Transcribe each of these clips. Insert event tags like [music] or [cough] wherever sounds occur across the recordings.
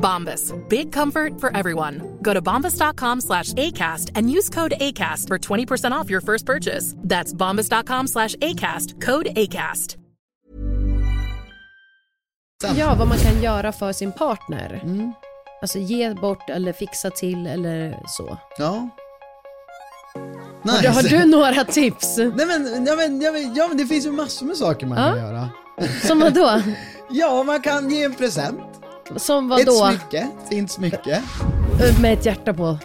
Bombas. Big comfort for everyone. Go to bombas.com slash ACAST and use code ACAST for 20% off your first purchase. That's bombas.com slash ACAST. Code ACAST. Ja, vad man kan göra för sin partner. Alltså ge bort eller fixa till eller så. Ja. Har, du, har du några tips? [laughs] Nej men, ja, men, ja, men, ja men det finns ju massor med saker man Ja. kan göra. Som vad då? [laughs] Ja, man kan ge en present. Som vad Ett då? smycke, ett fint smycke. Med ett hjärta på.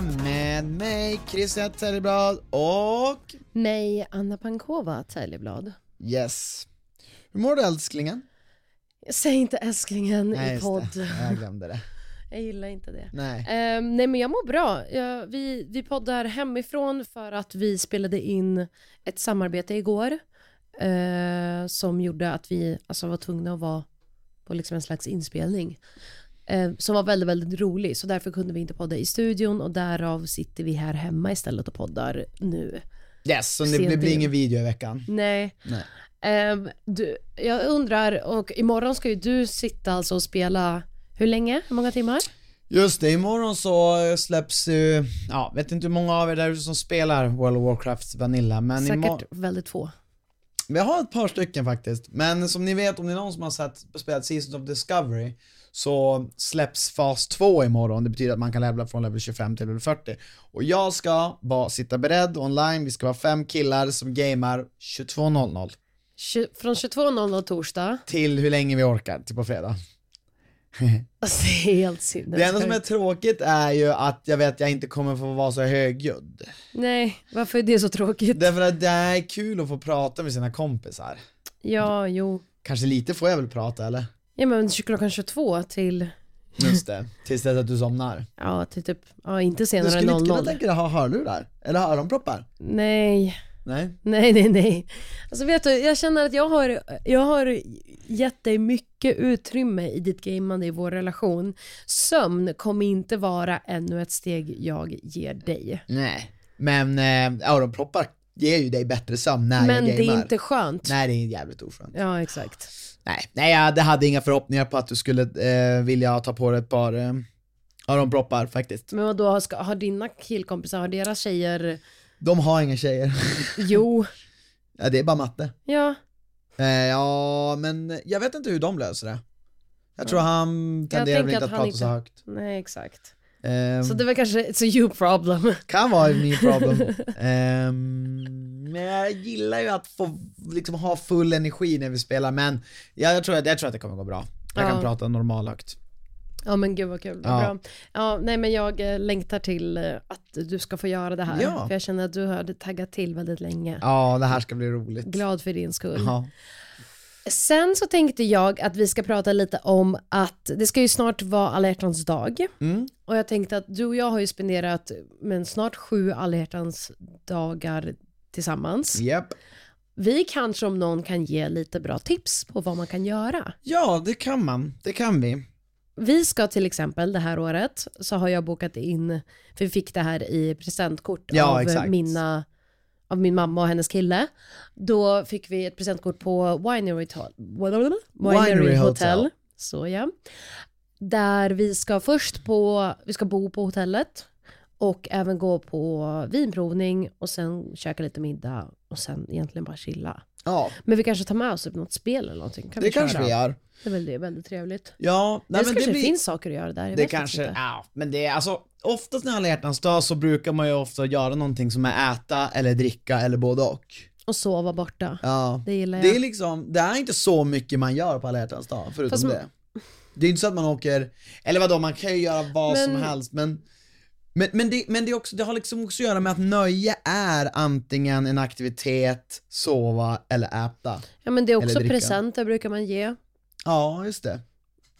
Med mig, Christian Telleblad och... Nej, Anna Pankova, Täljeblad. Yes. Hur mår du älsklingen? Säg inte älsklingen Nej, i podd. det. Jag glömde det. [laughs] Jag gillar inte det. Nej. Ehm, nej men jag mår bra. Jag, vi, vi poddar hemifrån för att vi spelade in ett samarbete igår eh, som gjorde att vi alltså, var tvungna att vara på liksom en slags inspelning. Eh, som var väldigt, väldigt rolig. Så därför kunde vi inte podda i studion och därav sitter vi här hemma istället och poddar nu. Yes, så det, det blir in. ingen video i veckan. Nej. Nej. Ehm, du, jag undrar, och imorgon ska ju du sitta alltså och spela, hur länge? Hur många timmar? Just det, imorgon så släpps ju, ja, vet inte hur många av er där som spelar World of Warcraft Vanilla, men Säkert imorgon... väldigt få. Vi har ett par stycken faktiskt, men som ni vet om det är någon som har sett, spelat Seasons of Discovery så släpps fas 2 imorgon, det betyder att man kan levla från level 25 till level 40. Och jag ska bara sitta beredd online, vi ska vara fem killar som gamar 22.00 Tju- från 22.00 torsdag. till hur länge vi orkar, till på fredag. [laughs] Alltså helt sinnessjukt. Det enda som är tråkigt är ju att jag vet att jag inte kommer få vara så högljudd. Nej, varför är det så tråkigt? Därför att det är kul att få prata med sina kompisar. Ja, jo. Kanske lite får jag väl prata eller? Ja men klockan 22 till, Just det, tills dess att du somnar. ja till typ, ja inte Du senare än skulle inte kunna 00. tänka dig att ha hörlurar? Eller öronproppar? Nej, Nej? nej, nej, nej. Alltså vet du, jag känner att jag har, jag har gett dig mycket utrymme i ditt gameande i vår relation. Sömn kommer inte vara ännu ett steg jag ger dig. Nej. Men eh, öronproppar ger ju dig bättre sömn när Men jag det är inte skönt. Nej, det är jävligt oskönt. Ja, exakt. Nej, nej jag hade- hade inga förhoppningar på att du skulle eh, vilja ta på dig ett par eh, öronproppar faktiskt. Men då ska, har dina killkompisar, har deras tjejer, De har inga tjejer. jo, [laughs] ja, det är bara matte. ja, Eh, ja, men jag vet inte hur de löser det. Jag tror han tenderar väl tänker inte att att prata så inte- högt. nej exakt. Ehm, Så det var kanske, it's a you problem. Kan vara en ny problem. [laughs] Ehm, men jag gillar ju att få liksom ha full energi när vi spelar, men ja, jag, tror, att- jag tror att det kommer gå bra. Jag kan Ja. prata normalhögt. Ja men gud vad kul, Ja. bra. Ja, nej men jag eh, längtar till eh, att du ska få göra det här. Ja. För jag känner att du hade taggat till väldigt länge. Ja, det här ska bli roligt. Glad för din skull. Ja. Sen så tänkte jag att vi ska prata lite om att det ska ju snart vara alla hjärtans dag. Mm. Och jag tänkte att du och jag har ju spenderat men snart sju alla hjärtans dagar tillsammans. Japp. Vi kanske om någon kan ge lite bra tips på vad man kan göra. Ja, det kan man. Det kan vi. vi ska till exempel det här året så har jag bokat in, för vi fick det här i presentkort Ja, av exakt. mina av min mamma och hennes kille. Då fick vi ett presentkort på Winery, Hotel. Winery, Hotel. Så ja. Där vi ska först på, vi ska bo på hotellet och även gå på vinprovning och sen käka lite middag och sen egentligen bara chilla. Ja, Men vi kanske tar med oss något spel eller någonting. Kan det kanske köra? vi gör. Det är väl det, väldigt trevligt. Ja, nej, men kanske det det, blir... finns saker att göra där. Jag Det kanske, inte. ja, men det är alltså oftast när alla hjärtans dag så brukar man ju ofta göra någonting som är äta eller dricka eller både och. Och sova borta. Ja. Det gillar jag. Det är liksom, det är inte så mycket man gör på alla hjärtans dag förutom Fast det. Det är inte så att man åker, eller vadå man kan ju göra vad som Men- helst men men, men, det, men det, är också, det har liksom också att göra med att nöje är antingen en aktivitet, sova eller äta. Ja men det är också presenter brukar man ge. Ja, just det.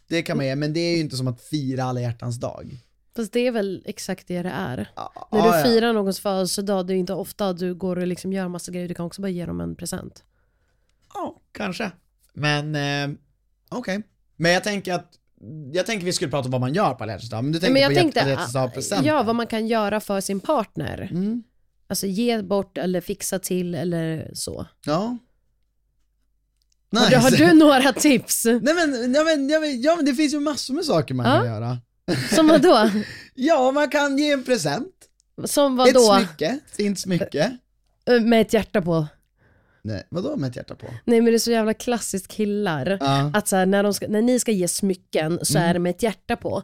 Det kan man ge, men det är ju inte som att fira alla hjärtans dag. Fast det är väl exakt det det är. Ja, När du ja, firar någons födelsedag, det är inte ofta du går och liksom gör massa grejer, du kan också bara ge dem en present. Ja, kanske. Men, eh, okej. Men jag tänker att, jag tänker vi skulle prata om vad man gör på alla hjärtans dag, men du tänker men jag på tänkte, hjärtans ja vad man kan göra för sin partner. Mm. Alltså ge bort eller fixa till eller så. Ja. Har, du, har du [laughs] några tips? Nej men, ja, men, ja, men, ja men det finns ju massor med saker man kan göra. [laughs] Som vadå? Ja, man kan ge en present. Som vadå? Ett smycke, fint smycke. Med ett hjärta på. Nej, vadå med ett hjärta på? Nej men det är så jävla klassiskt killar. Ja. Att så här, när, ska, när ni ska ge smycken så Mm. är det med ett hjärta på.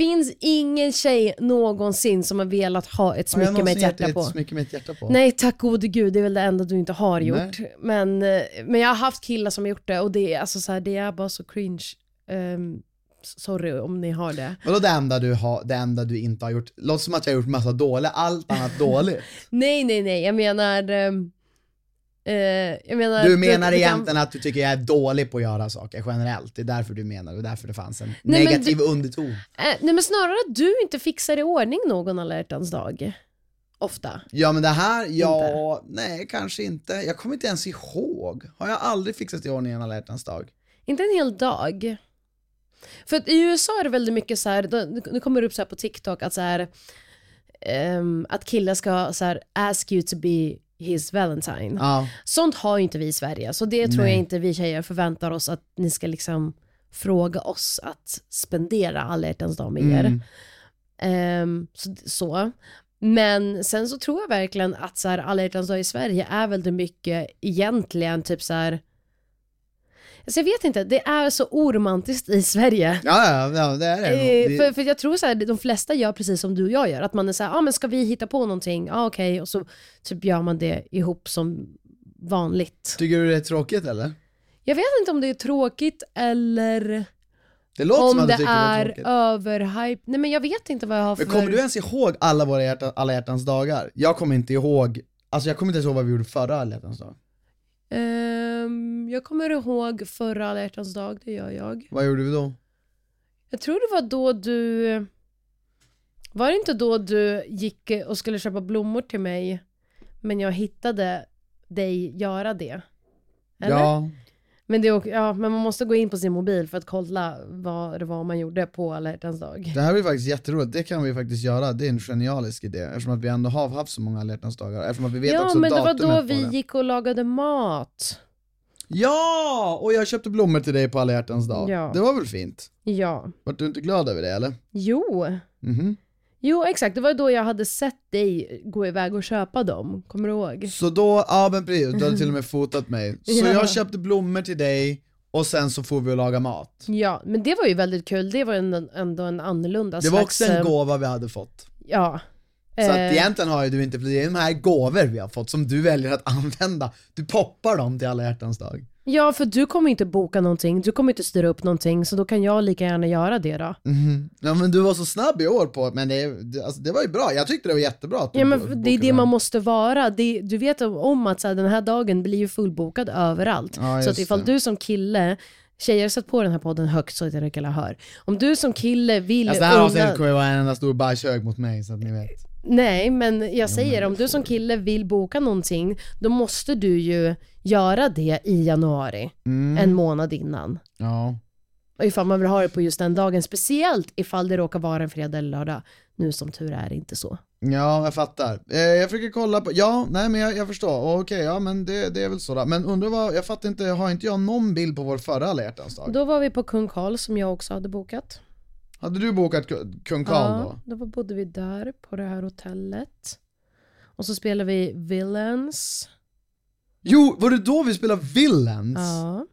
Finns ingen tjej någonsin som har velat ha ett smycke med ett hjärta dig på? ett smycke med ett hjärta på? Nej tack gode gud, det är väl det enda du inte har gjort. Nej. Men, eh, men jag har haft killar som har gjort det och det är, alltså, så här, det är bara så cringe. Ehm, sorry om ni har det. Vadå det enda, du har, det enda du inte har gjort? Låter som att jag har gjort massa dåligt, allt annat dåligt. [laughs] Nej nej nej, jag menar... ehm, eh, menar Du menar det kan- egentligen att du tycker jag är dålig på att göra saker generellt, det är därför du menar, det är därför det fanns en Nej, negativ underton. Eh, nej men snarare att du inte fixar i ordning någon alla hjärtans dag. Ofta. Ja men det här, ja, nej kanske inte. Jag kommer inte ens ihåg. Har jag aldrig fixat i ordning en alla hjärtans dag? Inte en hel dag. För att i USA är det väldigt mycket så här, det kommer upp så här på TikTok att så här, ehm, att killar ska så här, ask you to be his valentine. Ja. Sånt har ju inte vi i Sverige, så det tror Nej. jag inte vi tjejer förväntar oss att ni ska liksom fråga oss att spendera alla hjärtans dag med er. Mm. Ehm, så, så. Men sen så tror jag verkligen att så här, alla hjärtans dag i Sverige är väldigt mycket egentligen typ så här. Alltså jag vet inte, det är så oromantiskt i Sverige. Ja, ja, ja, det är det. Eh, det för, för jag tror så här, de flesta gör precis som du och jag gör, att man är så här, ah, men ska vi hitta på någonting? Ja ah, okej, och så typ gör man det ihop som vanligt. Tycker du det är tråkigt eller? Jag vet inte om det är tråkigt eller Det låter som om du det det är överhype. Nej men jag vet inte vad jag har för... Men kommer du ens ihåg alla våra hjärta, alla hjärtans dagar? Jag kommer inte ihåg, alltså jag kommer inte ens ihåg vad vi gjorde förra alla hjärtans dag. Ehm, jag kommer ihåg förra alla hjärtans dag, det gör jag. Vad gjorde vi då? Jag tror det var då du... Var det inte då du gick och skulle köpa blommor till mig, men jag hittade dig göra det? Eller? Ja, Men, det, är också- ja, men man måste gå in på sin mobil för att kolla vad det var man gjorde på alla hjärtans dag. det här blir faktiskt jätteroligt, det kan vi faktiskt göra, det är en genialisk idé eftersom att vi ändå har haft så många alla hjärtans dagar, eftersom att vi vet Ja, också men det var då vi det. gick och lagade mat. Ja! Och jag köpte blommor till dig på alla hjärtans dag. Ja. Det var väl fint? Ja. Vart du inte glad över det eller? Jo. Mhm. Jo, exakt. Det var då jag hade sett dig gå iväg och köpa dem. Kommer du ihåg? Så då, ja men precis, du hade till och med [laughs] fotat mig. Så Ja. jag köpte blommor till dig, och sen så får vi och laga mat. Ja, men det var ju väldigt kul. Det var ju ändå en annorlunda Det var slags... också en eh, gåva vi hade fått. Ja. Så att Eh, egentligen har ju du inte, för det är de här gåvor vi har fått som du väljer att [laughs] använda. Du poppar dem till alla hjärtans dag. Ja, för du kommer inte boka någonting, du kommer inte styra upp någonting, så då kan jag lika gärna göra det då. Mhm. Ja men du var så snabb i år på men det, alltså, det var ju bra, jag tyckte det var jättebra att Ja, men det är det man måste vara. Det, du vet om att så här, den här dagen blir ju fullbokad överallt. Ja, så att ifall det. du som kille, tjejer sätt på den här podden högt så att jag alla hör. Om du som kille vill Alltså det här avsnittet kommer ju vara en enda stor bajshög mot mig så att ni vet. Nej, men jag säger om du som kille vill boka någonting, då måste du ju göra det i januari, Mm. en månad innan. Ja. Och ifall man vill ha det på just den dagen, speciellt ifall det råkar vara en fredag eller lördag. Nu som tur är inte så. Ja, jag fattar. Eh, jag försöker kolla på, ja, nej men jag, jag förstår, okej, ja men det, det är väl så då. Men undrar vad, jag fattar inte, har inte jag någon bild på vår förra alla hjärtans dag? Då var vi på Kung Karl som jag också hade bokat. Hade du bokat Ku- Kung Karl då? Ja, då var- bodde vi där på det här hotellet. Och så spelade vi Villains. Jo, var det då vi spelade Villains? Ja.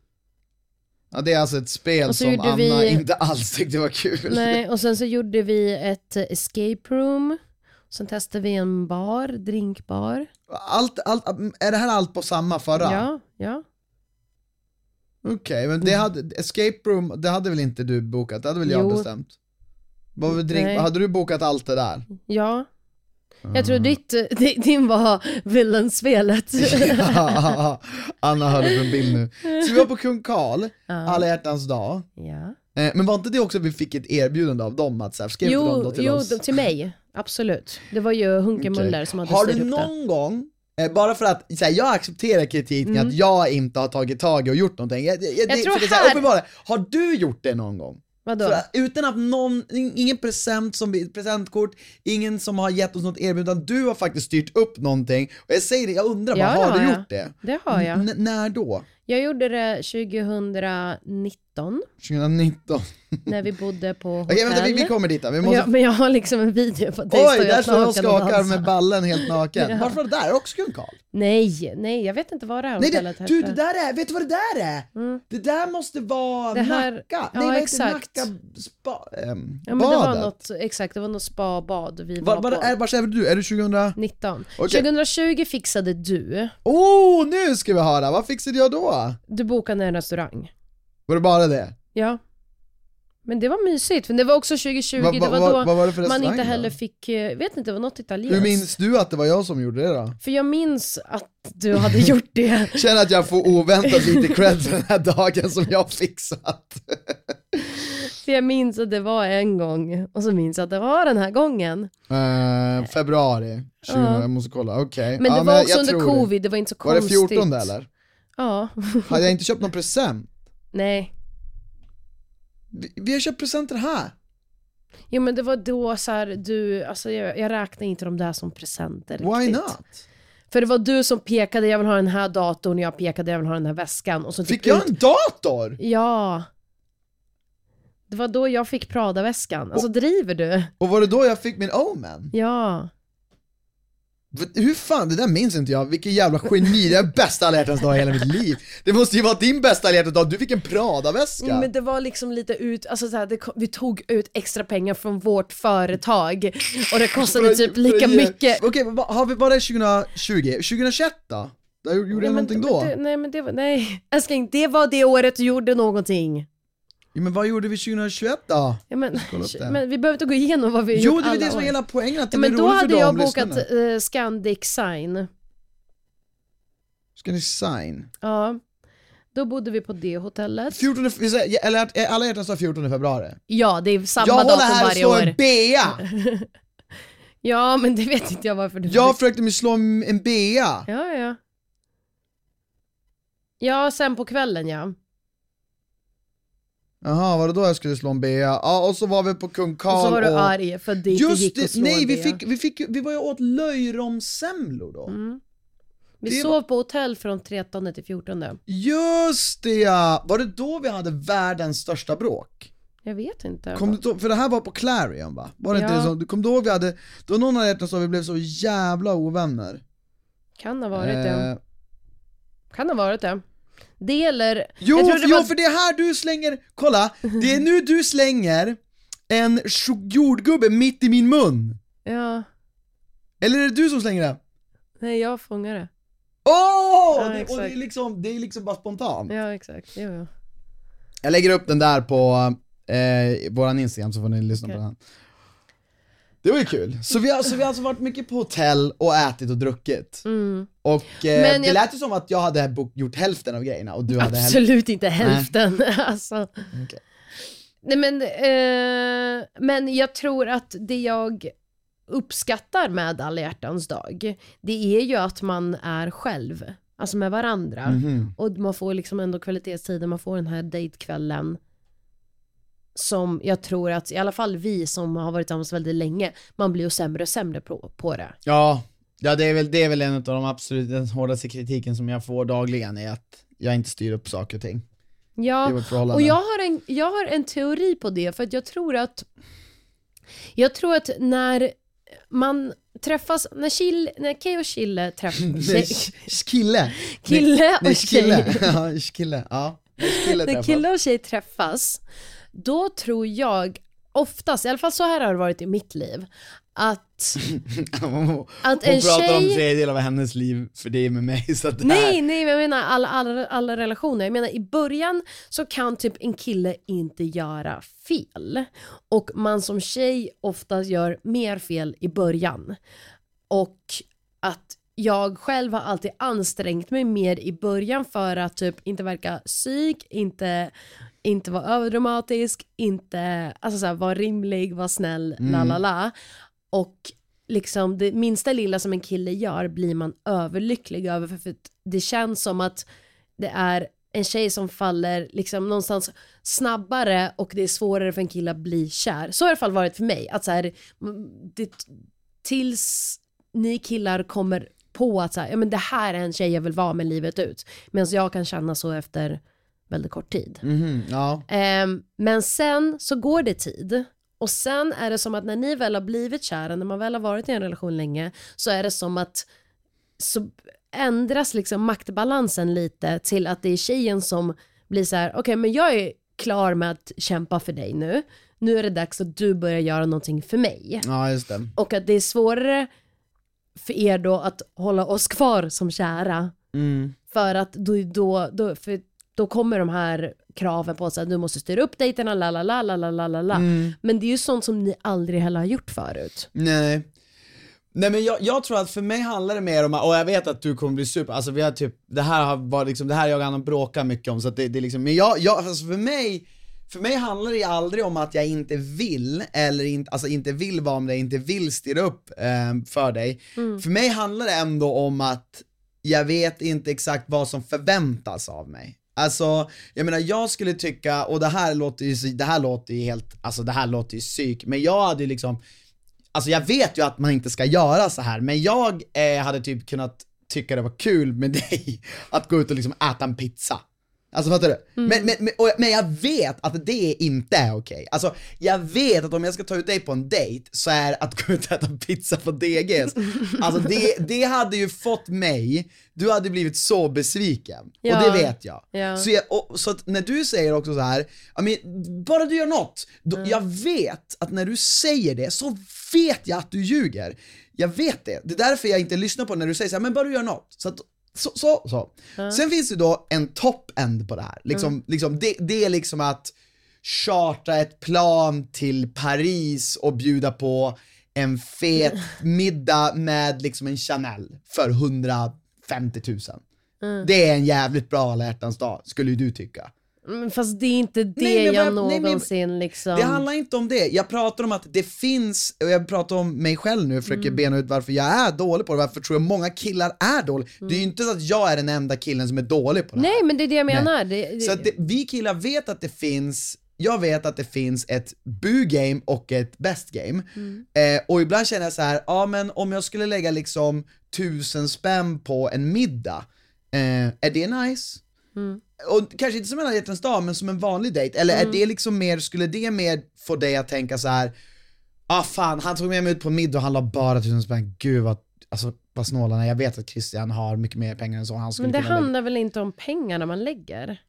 Ja, det är alltså ett spel som Anna vi- inte alls tyckte var kul. Nej, och sen så gjorde vi ett escape room. Sen testade vi en bar, drinkbar. Allt, allt, är det här allt på samma förra? Ja, ja. Okej, men det hade, escape room, det hade väl inte du bokat? Det hade väl jag Jo. bestämt? Vad drink, hade du bokat allt det där? Ja. Jag tror ditt, eh, di- din var Villains-spelet. [laughs] Ja, [laughs] Anna hörde på en bild nu. Så vi var på Kung Karl, Ja. alla hjärtans dag. ja. Eh, Men var inte det också att vi fick ett erbjudande av dem att så här, skrev de Jo, då till jo oss? de- till mig. Absolut. Det var ju Hunke. Muller som hade Har du någon gång, bara för att här, jag accepterar kritiken Mm. att jag inte har tagit tag i och gjort någonting. Jag, jag, Jag det, tror det här, uppenbarligen, har du gjort det någon gång? Vadå? För, utan att någon, ingen present som presentkort, ingen som har gett oss något erbjudande, du har faktiskt styrt upp någonting. Och jag säger det, jag undrar bara, har du jag. gjort det? Det har jag. N- när då? Jag gjorde det 2019 2019? när vi bodde på hotell. [laughs] Okej vänta, vi, vi kommer dit då. vi måste... jag, men jag har liksom en video på dig Oj, där står jag och skakar med ballen helt naken. [laughs] Ja. Varför var det där? Också Kung Karl? Nej, nej, jag vet inte vad det här Nej, hotellet hette. du det där är, vet du vad det där är? Mm. Det där måste vara Det här- Nacka, ja, nej vad heter exakt. Nacka spa, ähm, Ja, men det var badet? något, exakt, det var något spa-bad vi var Var, var, på. är, vars är du? Är du 2000? 19. Okej. 2020 fixade du, Oh, nu ska vi höra, vad fixade jag då? du bokade en restaurang. Var det bara det? Ja. Men det var mysigt, men det var också 2020, Va- va- det var va- då vad var det man inte då? heller fick, eh, vet inte, det var något italienskt. Hur minns du att det var jag som gjorde det då? För jag minns att du hade [laughs] gjort det. Känner att jag får oväntat lite cred för den här dagen som jag fixat. För jag minns att det var en gång, och så minns jag att det var den här gången. Eh, februari 20, Ja. jag måste kolla, okej. Men det Ja, var jag också under covid, det. var inte så Var det konstigt. 14 eller? Ja. Hade jag inte köpt någon present? Nej. Vi, vi har köpt presenter här. Jo men det var då så här, du, alltså jag, jag räknar inte de där som presenter Why riktigt. not? För det var du som pekade, jag vill ha den här datorn, jag pekade, jag vill ha den här väskan. Och så Fick typ jag ut- en dator? Ja. Det var då jag fick Prada-väskan. Alltså driver du? Och var det då jag fick min Omen? Ja. Hur fan, det där minns inte jag, vilken jävla geni, det är bästa alla hjärtans dag i hela mitt liv. Det måste ju vara din bästa alla hjärtans dag, du fick en Prada-väska. Men det var liksom lite ut, alltså så här, det, vi tog ut extra pengar från vårt företag och det kostade typ lika mycket. Okej, har vi, var det 2020? 2021 då? Där gjorde jag någonting då? Det, nej men det var, nej. Älskling, det var det året du gjorde någonting. Ja, men vad gjorde vi 2021 då? Ja, men, men vi behöver inte gå igenom vad vi har Jo, gjort det är det som är år. hela poängen, att det Ja, blir men då roligt för hade dem, jag bokat eh, Scandic Sign. Ska ni sign? Ja. Då bodde vi på det hotellet. 14, vi säger- eller är alla hjärtans dag 14 februari? Ja, det är samma Jag håller datum här och varje slår år. en bea! [laughs] Ja, men det vet inte jag varför du Jag försökte mig slå en bea! Ja, ja. Ja, sen på kvällen ja. Jaha, var det då jag skulle slå en bea? Ja, och så var vi på Kung Karl Och så var du och... arg för att det inte Just gick att slå nej vi det. fick, vi fick, vi var ju åt löjromssemlor då. Mm. Vi Det sov på hotell från 13 till 14. Just det ja! Var det då vi hade världens största bråk? Jag vet inte. Kom då, för det här var på Clarion va? Var det inte Ja. det som, kom du ihåg vi hade, då någon hade hjärtat så vi blev så jävla ovänner. Kan ha varit Eh, det. Kan ha varit det. Det eller... Jo, det var... jo, för det är här du slänger, kolla! Det är nu du slänger en jordgubbe mitt i min mun! Ja. Eller är det du som slänger det? Nej, jag fångar det. Åh! Ja, det, och det är liksom, det är liksom bara spontant. Ja, exakt. Jo, jo. Jag lägger upp den där på eh, våran Instagram så får ni lyssna Okej. på den. Det var ju kul. Så vi, har, så vi har alltså varit mycket på hotell och ätit och druckit. Mm. Och eh, Men det jag- lät ju som att jag hade gjort hälften av grejerna och du hade hälften. Absolut inte hälften. [laughs] alltså. Okej. Nej men, eh, men jag tror att det jag uppskattar med alla hjärtans dag, det är ju att man är själv, alltså med varandra. Mhm. Och man får liksom ändå kvalitetstiden, man får den här dejtkvällen. Som jag tror att i alla fall vi som har varit tillsammans väldigt länge, man blir ju sämre och sämre på, på det. Ja, ja det, är väl, det är väl en av de absolut den hårdaste kritiken som jag får dagligen, är att jag inte styr upp saker och ting. Ja, och jag har, en, jag har en teori på det för att jag tror att jag tror att när man träffas, när, Chil, när Kay och Chille träffas, [laughs] Kille! Kille och tjej. [laughs] Ja, kille. Ja. Kille när kille och tjej träffas, då tror jag oftast, i alla fall så här har det varit i mitt liv, att, [laughs] Hon att en pratar om tjej... tredjedel av hennes liv för det är med mig så att Nej, här, nej, jag menar alla, alla, alla relationer. Jag menar i början så kan typ en kille inte göra fel. Och man som tjej ofta gör mer fel i början. Och att jag själv har alltid ansträngt mig mer i början för att typ inte verka psyk, inte, inte vara överdramatisk, inte, alltså såhär, vara rimlig, vara snäll, la la la. Och liksom det minsta lilla som en kille gör blir man överlycklig över för, det känns som att det är en tjej som faller liksom någonstans snabbare och det är svårare för en kille att bli kär. Så har det i alla fall varit för mig. Att så här, mm, det, tills ni killar kommer på att så här, ja, men det här är en tjej jag vill vara med livet ut. Medan jag kan känna så efter väldigt kort tid. Mhm, ja. Ehm, men sen så går det tid och sen är det som att när ni väl har blivit kära, när man väl har varit i en relation länge, så är det som att så ändras liksom maktbalansen lite till att det är tjejen som blir så här: okej men jag är klar med att kämpa för dig nu, nu är det dags att du börjar göra någonting för mig. ja, just det. Och att det är svårare för er då att hålla oss kvar som kära. Mm. För att då, då, då, för då kommer de här kraven på att du måste styra upp dejterna, la la la la la la la. Mm. Men det är ju sånt som ni aldrig heller har gjort förut. Nej. Nej men jag, jag, tror att för mig handlar det mer om, och jag vet att du kommer bli super, alltså vi har typ, det här har varit liksom, det här jag och Anna bråkar mycket om så att det, det är liksom, men jag, jag alltså för mig, för mig handlar det aldrig om att jag inte vill, eller inte, alltså inte vill vara med dig, inte vill styra upp eh, för dig. Mm. För mig handlar det ändå om att jag vet inte exakt vad som förväntas av mig. Alltså, jag menar jag skulle tycka, och det här låter ju, det här låter ju helt, alltså det här låter ju psyk, men jag hade ju liksom Alltså jag vet ju att man inte ska göra så här men jag eh, hade typ kunnat tycka det var kul med [laughs] dig att gå ut och liksom äta en pizza. Alltså fattar du? Men, men, men, och, men jag vet att det inte är okej. Alltså jag vet att om jag ska ta ut dig på en dejt så är att gå ut och äta pizza på DGs, [laughs] alltså det, det hade ju fått mig, du hade blivit så besviken. Ja. Och det vet jag. Ja. Så, jag och, så att när du säger också så här, I mean, bara du gör något, då, jag vet att när du säger det så vet jag att du ljuger. Jag vet det. Det är därför jag inte lyssnar på när du säger så här, men bara du gör något. Så att, så, så, så. Sen finns det då en top-end på det här. Liksom, liksom, det, det är liksom att charta ett plan till Paris och bjuda på en fet [laughs] middag med liksom en Chanel för 150 000. Det är en jävligt bra alla dag, skulle ju du tycka. Men Fast det är inte det Nej, men jag vad- nej, men- någonsin liksom... Det handlar inte om det, jag pratar om att det finns, och jag pratar om mig själv nu, försöker bena ut varför jag är dålig på det, varför tror jag många killar är dåliga. Det är ju inte så att jag är den enda killen som är dålig på det här. Nej men det är det jag menar. Det, det... Så det, vi killar vet att det finns, jag vet att det finns ett bu-game och ett best-game. Eh, och ibland känner jag så här, ja men om jag skulle lägga liksom tusen spänn på en middag, eh, är det nice? Och kanske inte som en alla dag, men som en vanlig dejt. Eller är det liksom mer, skulle det mer få dig att tänka så här, ah fan, han tog med mig ut på middag och han la bara tusen spänn, gud vad, alltså vad är. Jag vet att Christian har mycket mer pengar än så, han skulle men det kunna lägga- handlar väl inte om pengarna man lägger?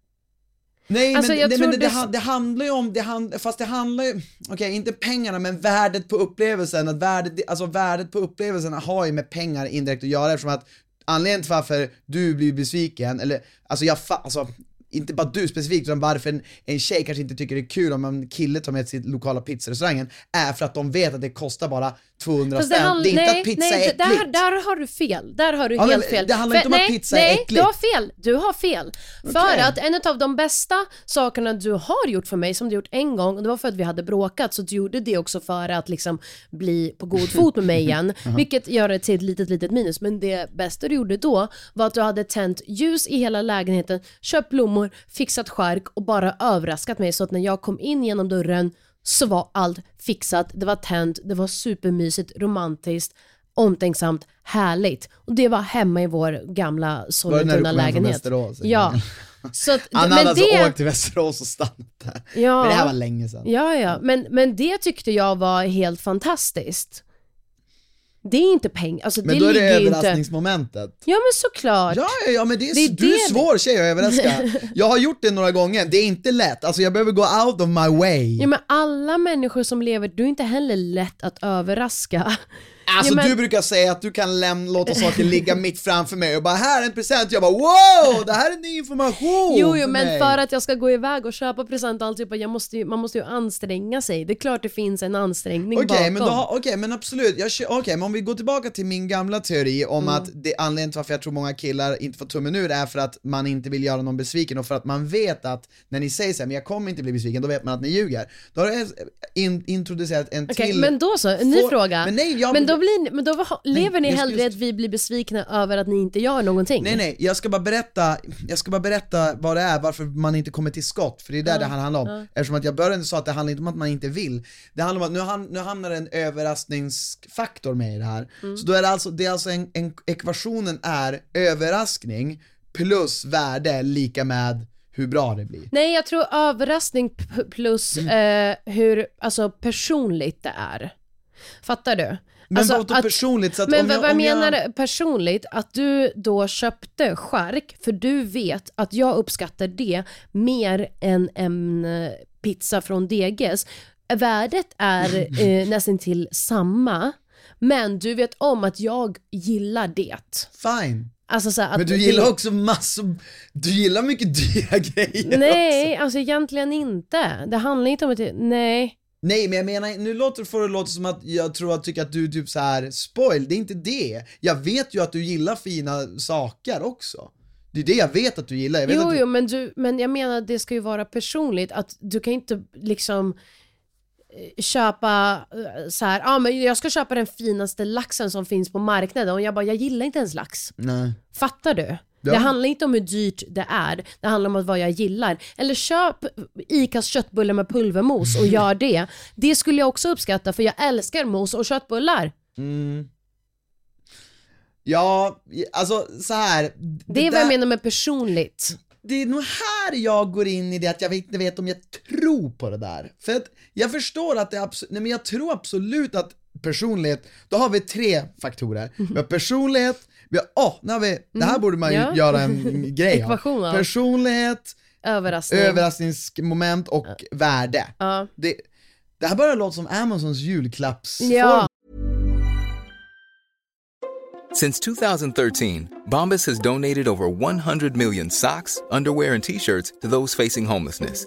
Nej Alltså, men, nej, men det, det- det, handlar ju om, det hand, fast det handlar ju, okej inte pengarna men värdet på upplevelsen, att värdet, alltså värdet på upplevelsen har ju med pengar indirekt att göra eftersom att anledningen till varför du blir besviken, eller alltså jag fa- alltså inte bara du specifikt, utan varför en, en tjej kanske inte tycker det är kul om en kille tar med sig till lokala pizzarestaurangen, är för att de vet att det kostar bara 200 Fast spänn. det är inte nej, att pizza nej, är äckligt. Där, där har du fel. Där har du Ja, helt fel. det handlar inte om att nej, pizza är nej, äckligt. du har fel. Du har fel. För Okej. att en av de bästa sakerna du har gjort för mig, som du gjort en gång, och det var för att vi hade bråkat, så du gjorde det också för att liksom bli på god fot med mig igen, [laughs] vilket gör det till ett litet, litet minus. Men det bästa du gjorde då var att du hade tänt ljus i hela lägenheten, köpt blommor mammor fixat skärk och bara överraskat mig så att när jag kom in genom dörren så var allt fixat, det var tänt, det var supermysigt, romantiskt, omtänksamt, härligt. Och det var hemma i vår gamla Var det Sollentuna-lägenhet. Ja. Så att, [laughs] Han hade alltså det, åkt till Västerås och stannat där. Ja. Men det här var länge sedan. Ja, ja, men, men det tyckte jag var helt fantastiskt. Det är inte pengar, alltså Men det då är det ju inte... överraskningsmomentet. Ja men såklart. Ja, ja, ja men det är, Det är du är det- svår tjej att överraska. [laughs] Jag har gjort det några gånger, det är inte lätt. Alltså jag behöver gå out of my way. Ja men alla människor som lever, du är inte heller lätt att överraska. Alltså Ja, men- du brukar säga att du kan läm- låta saker ligga mitt framför mig och bara här är en present, jag bara wow, det här är ny information Jo, jo men mig. för att jag ska gå iväg och köpa present och alltihopa, jag måste ju, man måste ju anstränga sig. Det är klart det finns en ansträngning Okej bakom. men, då har- okej, men absolut, okej men om vi går tillbaka till min gamla teori om Mm. att det, anledningen till varför jag tror många killar inte får tummen ur är för att man inte vill göra någon besviken och för att man vet att när ni säger så här, men jag kommer inte bli besviken, då vet man att ni ljuger. Då har jag in, introducerat en Okej, till... men då så, en ny Få- fråga. Men nej, jag, men då, blir, men då var- lever ni just- hellre just- att vi blir besvikna över att ni inte gör någonting? Nej nej, jag ska bara berätta, jag ska bara berätta vad det är, varför man inte kommer till skott, för det är där det här handlar om. Eftersom att jag började sa att det handlar inte om att man inte vill, det handlar om att nu, ham nu hamnar en överraskningsfaktor med i det här. Så då är det alltså, det är alltså en, en, ekvationen är överraskning plus värde lika med hur bra det blir. Nej, jag tror överraskning plus Mm. eh, hur alltså, personligt det är. Fattar du? Men alltså, vadå personligt? Så att Men om vad, jag, vad om menar jag, du personligt? Att du då köpte skärk för du vet att jag uppskattar det mer än en eh, pizza från Deges. Värdet är [laughs] eh, nästan till samma, men du vet om att jag gillar det. Fine. Alltså så att Men du det- gillar också massor, du gillar mycket [laughs] dyra grejer Nej, också. alltså egentligen inte. Det handlar inte om att, nej. Nej men jag menar, nu låter får det låta som att jag tror att tycker att du typ så här spoiled, det är inte det. Jag vet ju att du gillar fina saker också. Det är det jag vet att du gillar, jag vet Jo, du... jo, men, du, men jag menar att det ska ju vara personligt. Att du kan inte liksom eh, köpa eh, så här, ja ah, men jag ska köpa den finaste laxen som finns på marknaden och jag bara, jag gillar inte ens lax. Nej. Fattar du? Ja. Det handlar inte om hur dyrt det är, det handlar om vad jag gillar. Eller köp ICAs köttbullar med pulvermos och gör det. Det skulle jag också uppskatta för jag älskar mos och köttbullar. Mm. Ja, alltså så här. Det är vad jag menar med personligt. det är nog här jag går in i det att jag inte vet om jag tror på det där. För att jag förstår att det absolut, nej men jag tror absolut att personlighet, då har vi tre faktorer. Vi har personlighet, åh, nu har vi, det här borde man ju ja. göra en [laughs] grej av. Ekvation av. Personlighet, Överraskning. överraskningsmoment och värde. ja. Det, det här börjar låta som Amazons julklappsform. Ja. Since 2013, Bombas has donated over 100 million socks, underwear, and t shirts to those facing homelessness.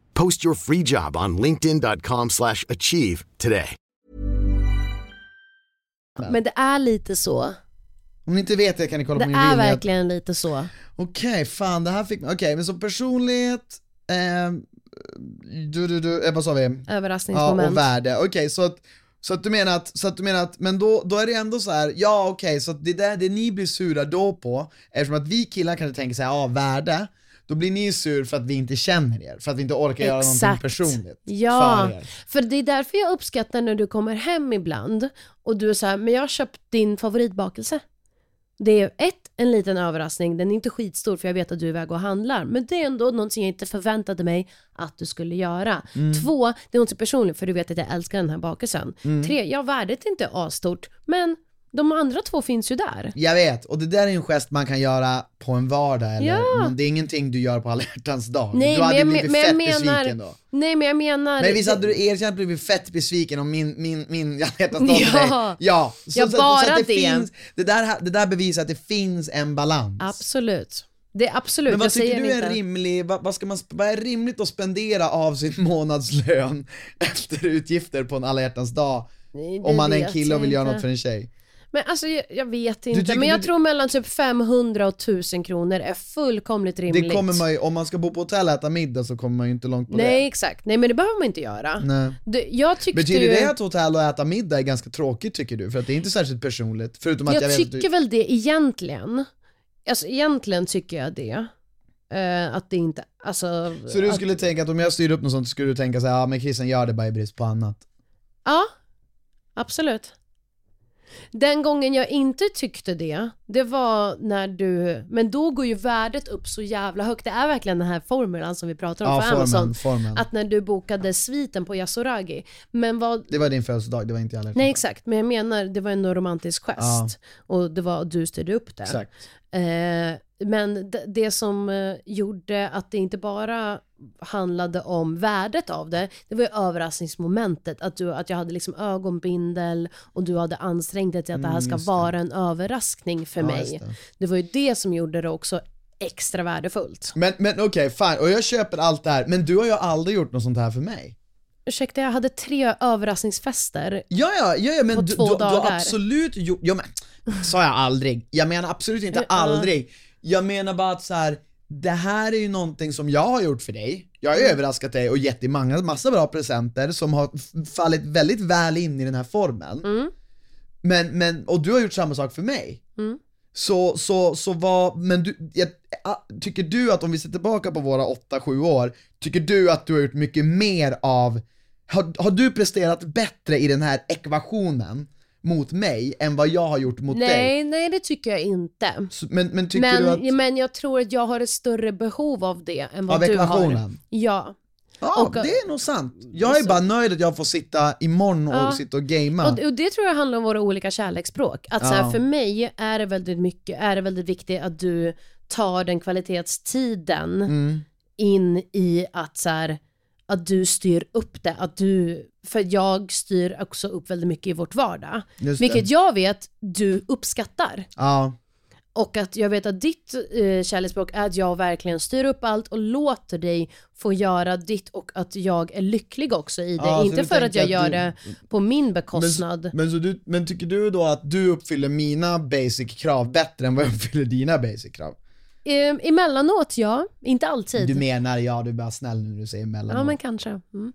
Post your free job on linkedin.com/achieve slash achieve today. Men det är lite så. Om ni inte vet det kan ni kolla Det på min är bild. verkligen lite så. Okej, fan det här fick Okej, men så personlighet, eh, du, du, du, eh, vad sa vi? Ja, Överraskningsmoment. och värde. Okej, så att så att du menar att, så att du menar att, men då, då är det ändå så här, ja okej, så att det där det ni blir sura då på, eftersom att vi killar kanske tänker såhär, ja värde, då blir ni sur för att vi inte känner er, för att vi inte orkar göra någonting Exakt. personligt Ja, för er. för det är därför jag uppskattar när du kommer hem ibland och du är så här, men jag har köpt din favoritbakelse. Det är ett, en liten överraskning, den är inte skitstor för jag vet att du är iväg och handlar, men det är ändå någonting jag inte förväntade mig att du skulle göra. Mm. Två, det är något personligt för du vet att jag älskar den här bakelsen. Mm. Tre, ja värdet är inte asstort, men De andra två finns ju där. Jag vet, och det där är en gest man kan göra på en vardag eller, Ja. men det är ingenting du gör på alla hjärtans dag. Nej, du hade men blivit men fett menar... besviken då. Nej men jag menar... Men visst hade du erkänt blivit fett besviken om min, min, min alla hjärtans dag Ja. dig? Ja! Så, Ja, så, så, bara att det, det. Finns, det, där, det där bevisar att det finns en balans. Absolut. Det är absolut, Men vad jag tycker du inte. är rimlig, vad, vad, ska man, vad är rimligt att spendera av sin [laughs] månadslön efter utgifter på en alla hjärtans dag? Nej, Om man är en kille och vill göra inte. något för en tjej? Men alltså jag, jag vet inte, tycker men jag du- tror mellan typ 500 och 1000 kronor är fullkomligt rimligt. Det kommer man ju, om man ska bo på hotell och äta middag så kommer man ju inte långt på Nej det. exakt, nej men det behöver man inte göra. Nej. Det, jag tyckte Betyder ju... det att hotell och äta middag är ganska tråkigt tycker du? För att det är inte särskilt personligt, förutom att jag, jag tycker att du... väl det egentligen. Alltså egentligen tycker jag det. Eh, att det inte, alltså... Så du att, skulle tänka att om jag styr upp något sånt skulle du tänka såhär, ja men Christian gör det bara i brist på annat. Ja, absolut. Den gången jag inte tyckte det, det var när du, men då går ju värdet upp så jävla högt. Det är verkligen den här formulan som vi pratar om Ja, för formen, Amazon. formen. Att när du bokade sviten på Yasuragi, men vad, Det var din födelsedag, det var inte alla nej exakt, men jag menar det var en romantisk gest Ja. och det var du styrde upp det. Exakt. Eh, men det, som eh, gjorde att det inte bara handlade om värdet av det, det var ju överraskningsmomentet. Att, du, att jag hade liksom ögonbindel och du hade ansträngt dig till att det här Mm, ska vara en överraskning för Ja, mig. Det. det. var ju det som gjorde det också extra värdefullt. Men, men okej, fine, och jag köper allt det här, men du har ju aldrig gjort något sånt här för mig. Ursäkta, jag hade tre överraskningsfester. Ja, ja, ja, ja men På du, två du, du har dagar. absolut gjort, ja men, sa jag aldrig. Jag menar absolut inte aldrig. Jag menar bara att så här. det här är ju någonting som jag har gjort för dig. Jag har ju Mm. överraskat dig och gett dig många, massa bra presenter som har fallit väldigt väl in i den här formeln. Mm. Men, men, och du har gjort samma sak för mig. Mm. Så, så, så vad, men du, jag, tycker du att om vi ser tillbaka på våra 8-7 år, tycker du att du har gjort mycket mer av, har, har du presterat bättre i den här ekvationen mot mig än vad jag har gjort mot dig? Nej, nej det tycker jag inte. Så, men, men tycker Men, du att, men jag tror att jag har ett större behov av det än vad av du har. ekvationen? Ja. Ja, och- det är nog sant. Jag är så- bara nöjd att jag får sitta imorgon och Ja. sitta och gamea. Och, och det tror jag handlar om våra olika kärleksspråk. Att så här, Ja. för mig är det väldigt mycket, är det väldigt viktigt att du tar den kvalitetstiden Mm. in i att så här, att du styr upp det, att du, för jag styr också upp väldigt mycket i vårt vardag. Vilket jag vet du uppskattar. Ja, Och att jag vet att ditt eh, kärleksspråk är att jag verkligen styr upp allt och låter dig få göra ditt och att jag är lycklig också i det. Ja, Inte för att jag att gör du- det på min men, bekostnad. men, så du, men tycker du då att du uppfyller mina basic krav bättre än vad jag uppfyller dina basic krav? Eh, emellanåt ja, inte alltid. Du menar, ja du är bara snäll nu när du säger emellanåt. ja men kanske. Mm.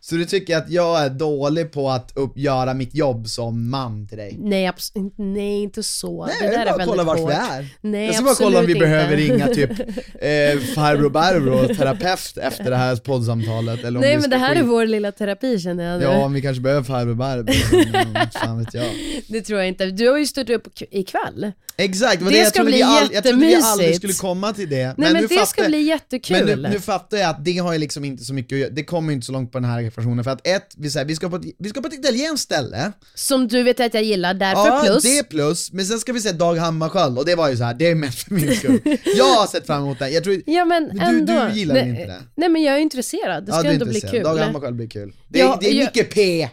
Så du tycker att jag är dålig på att upp, göra mitt jobb som man till dig? Nej, abs- inte- nej, inte så. Nej, det jag där är bara väldigt kolla vart hårt. vi är. Nej, jag ska bara kolla om vi absolut behöver inte. ringa typ [laughs] eh, farbror Barbro och terapeut efter det här poddsamtalet eller om Nej men det här skit- är vår lilla terapi känner jag nu. Ja, om vi kanske behöver farbror Barbro, fan vet jag. [laughs] Det tror jag inte. Du har ju stått upp ikväll. Exakt, var Det jag ska bli vi all, Jag trodde vi aldrig skulle komma till det. Nej men, nu det fattar ska jag- bli jättekul. Men nu, nu fattar jag att det har ju liksom inte så mycket att göra, det kommer ju inte så långt på den här ekvationen för att ett, vi, säger, vi, ska på ett, vi ska på ett italienskt ställe, Som du vet att jag gillar, därför ja plus. det är plus, men sen ska vi se Dag Hammarskjöld och det var ju så här, det är mest för min skull. Jag har sett fram emot det, jag tror, Ja men Du- ändå. du gillar nej, inte det? Nej men jag är intresserad, det ska ja, är ändå bli kul. Dag Hammarskjöld blir kul. Det, Ja, det är jag- mycket P,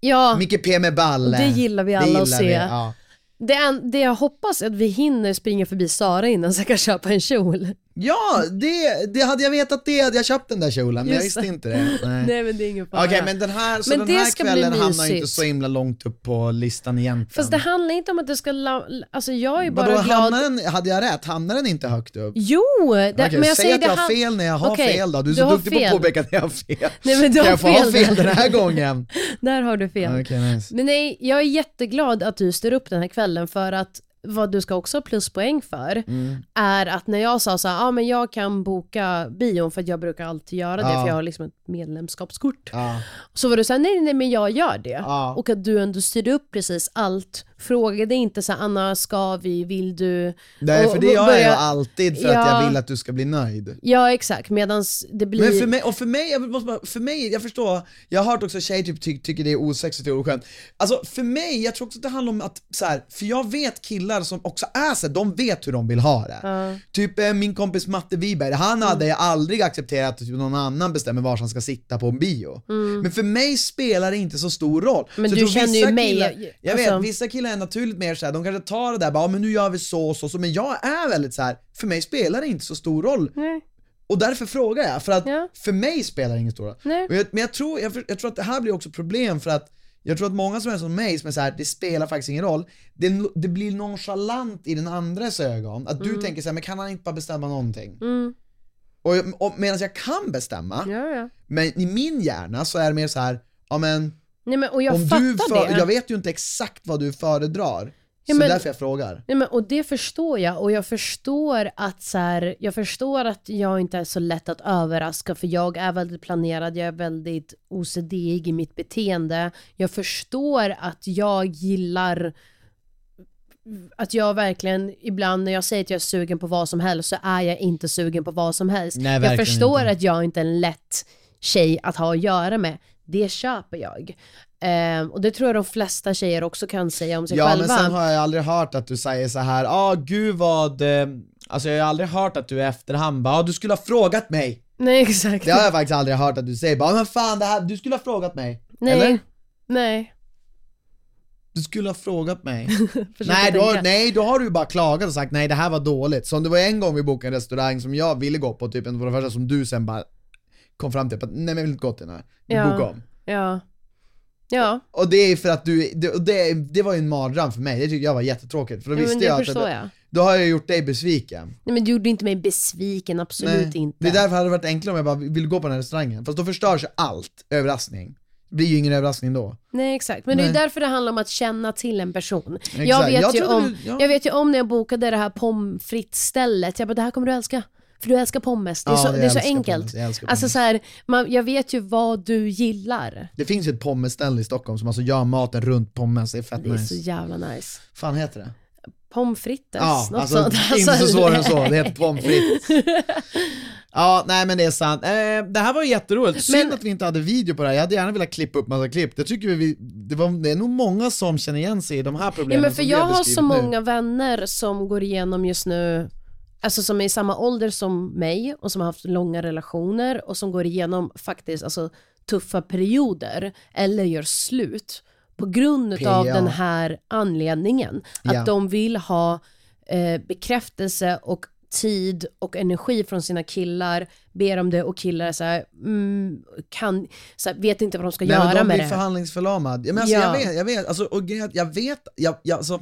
Ja, mycket P med balle. Det gillar vi Det alla att se. vi, ja det, en, det jag hoppas är att vi hinner springa förbi Sara innan så jag kan köpa en kjol. Ja, det, det hade jag vetat det hade jag köpt den där kjolen, men jag Just visste inte det. [laughs] Nej. Nej men det är ingen fara. Okej men den här, så Men den det här ska bli kvällen hamnar ju inte mysigt. så himla långt upp på listan egentligen. Fast det handlar inte om att det ska, la- alltså jag är bara Vadå, glad. hamnar den, hade jag rätt? Hamnar den inte högt upp? Jo! Det, Okej, men jag säg säger att jag det har han- fel när jag har Okej, fel då, du är du så har duktig på fel. att påpeka att jag har fel. [laughs] Nej, men du kan har jag få ha fel den här gången? [laughs] Där har du fel. Okej, nice. Men nej, jag är jätteglad att du styr upp den här kvällen för att vad du ska också ha pluspoäng för, Mm. är att när jag sa så här, ja men jag kan boka bion för att jag brukar alltid göra det Ja. för jag har liksom ett medlemskapskort. Ja. Så var du såhär, nej nej men jag gör det. Ja. Och att du ändå styrde upp precis allt. Frågade inte så här, Anna ska vi, vill du? Nej Och- för det gör jag börja- ju alltid för att Ja. jag vill att du ska bli nöjd. Ja exakt, medans det blir... Men för mig, och för mig, jag måste bara, för mig, jag förstår, jag har hört också tjejer typ ty, tycker det är osexigt och oskönt. Alltså för mig, jag tror också att det handlar om att så här, för jag vet killar som också är så de vet hur de vill ha det. Typ eh, min kompis Matte Wiberg, han hade aldrig accepterat att typ någon annan bestämmer var han ska sitta på en bio. Men för mig spelar det inte så stor roll. Men så du känner ju mig, Killar, jag- jag alltså- vet, vissa killar är naturligt mer såhär, de kanske tar det där bara, men nu gör vi så och så, så, men jag är väldigt så här. för mig spelar det inte så stor roll. Nej. Och därför frågar jag, för att Ja. för mig spelar det ingen stor roll. Och jag, men jag tror, jag, jag tror att det här blir också problem för att jag tror att många som är som mig, som är så här, det spelar faktiskt ingen roll, det, det blir nonchalant i den andres ögon, att du Mm. tänker så här, men kan han inte bara bestämma någonting? Och, jag- och medan jag kan bestämma, Ja, ja. men i min hjärna så är det mer så här, ja men Nej men och jag om fattar du för, det. jag vet ju inte exakt vad du föredrar, Ja, så men- därför jag frågar. Nej, men, och det förstår jag och jag förstår att så här, jag förstår att jag inte är så lätt att överraska för jag är väldigt planerad, jag är väldigt OCD i mitt beteende. Jag förstår att jag gillar att jag verkligen ibland när jag säger att jag är sugen på vad som helst så är jag inte sugen på vad som helst. Nej, jag förstår inte. att jag inte är en lätt tjej att ha att göra med. Det köper jag. Ehm, och det tror jag de flesta tjejer också kan säga om sig Ja själva. men sen har jag aldrig hört att du säger så här, ja ah, gud vad, eh, alltså jag har aldrig hört att du i efterhand bara, ah, du skulle ha frågat mig. Nej exakt. Det har jag faktiskt aldrig hört att du säger, bara men fan det här, du skulle ha frågat mig. Nej. Eller? Nej. Du skulle ha frågat mig. [laughs] Nej, då, tänka. nej, då har du bara klagat och sagt nej det här var dåligt. Som det var en gång vi bokade en restaurang som jag ville gå på, typ en av de första som du sen bara kom fram till, nej men jag vill inte gå till den här, Ja. bokar om. Ja. Ja, Och det är för att du, det, det, det var ju en mardröm för mig, det tyckte jag var jättetråkigt. För då Ja, visste jag att jag. då har jag gjort dig besviken. Nej men du gjorde inte mig besviken, absolut Nej. inte. Det är därför hade det varit enklare om jag bara vill gå på den här restaurangen. Fast då förstörs ju allt, överraskning. Det blir ju ingen överraskning då. Nej exakt, men det är Nej. därför det handlar om att känna till en person. Jag vet, Jag ju om, du- ja. jag vet ju om när jag bokade det här pommes frites-stället, jag bara det här kommer du älska. För du älskar pommes, det är Ja, så, det är så enkelt. pommes, Alltså så här, man, jag vet ju vad du gillar. Det finns ju ett pommesställe i Stockholm som alltså gör maten runt pommes, det är fett Det är nice. så jävla nice. fan heter det? Pommes frites, Ja, något alltså, sånt. inte så svårare än så, det heter pommes frites. [laughs] Ja, nej men det är sant. Eh, det här var jätteroligt, synd Men- att vi inte hade video på det här, jag hade gärna velat klippa upp massa klipp. Det tycker vi, det, var, det är nog många som känner igen sig i de här Ja, problemen men för som jag har så nu. många vänner som går igenom just nu, alltså som är i samma ålder som mig och som har haft långa relationer och som går igenom faktiskt alltså, tuffa perioder eller gör slut på grund av PA. den här anledningen. Att Ja. de vill ha eh, bekräftelse och tid och energi från sina killar, ber om det och killar så här, mm, kan, så här, vet inte vad de ska Nej, göra de med blir det. förhandlingsförlamad. Ja, men alltså, Ja. jag vet, jag vet, alltså, och att jag vet, jag, jag, alltså,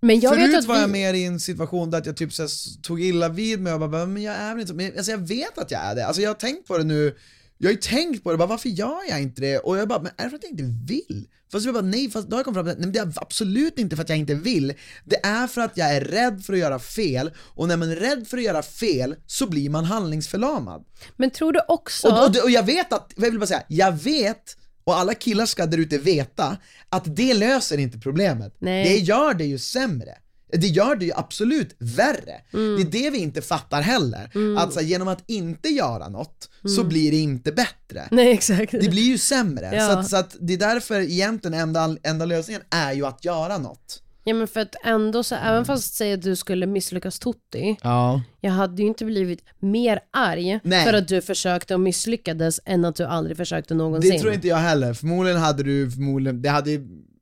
Men jag Förut vet att var jag vi, mer i en situation där jag typ så här, tog illa vid mig och bara, men jag är väl inte men alltså, jag vet att jag är det. Alltså jag har tänkt på det nu, jag har ju tänkt på det, bara, varför gör jag inte det? Och jag bara, men är det för att jag inte vill? Fast jag bara, nej, fast då har jag kommit fram till att nej, men det är absolut inte för att jag inte vill. Det är för att jag är rädd för att göra fel, och när man är rädd för att göra fel så blir man handlingsförlamad. men tror du också... Och, och, och jag vet att, jag vill bara säga, jag vet, och alla killar ska där ute veta, att det löser inte problemet. Nej. Det gör det ju sämre. Det gör det ju absolut värre. Mm. Det är det vi inte fattar heller. Att så här, genom att inte göra något så Mm. blir det inte bättre. Nej exakt. Det blir ju sämre. Ja. Så, att, så att det är därför egentligen enda, enda lösningen är ju att göra något. Ja men för att ändå så, även fast säg att du skulle misslyckas Tutti, Ja. jag hade ju inte blivit mer arg Nej. för att du försökte och misslyckades än att du aldrig försökte någonsin. Det tror inte jag heller. Förmodligen hade du, förmodligen, det hade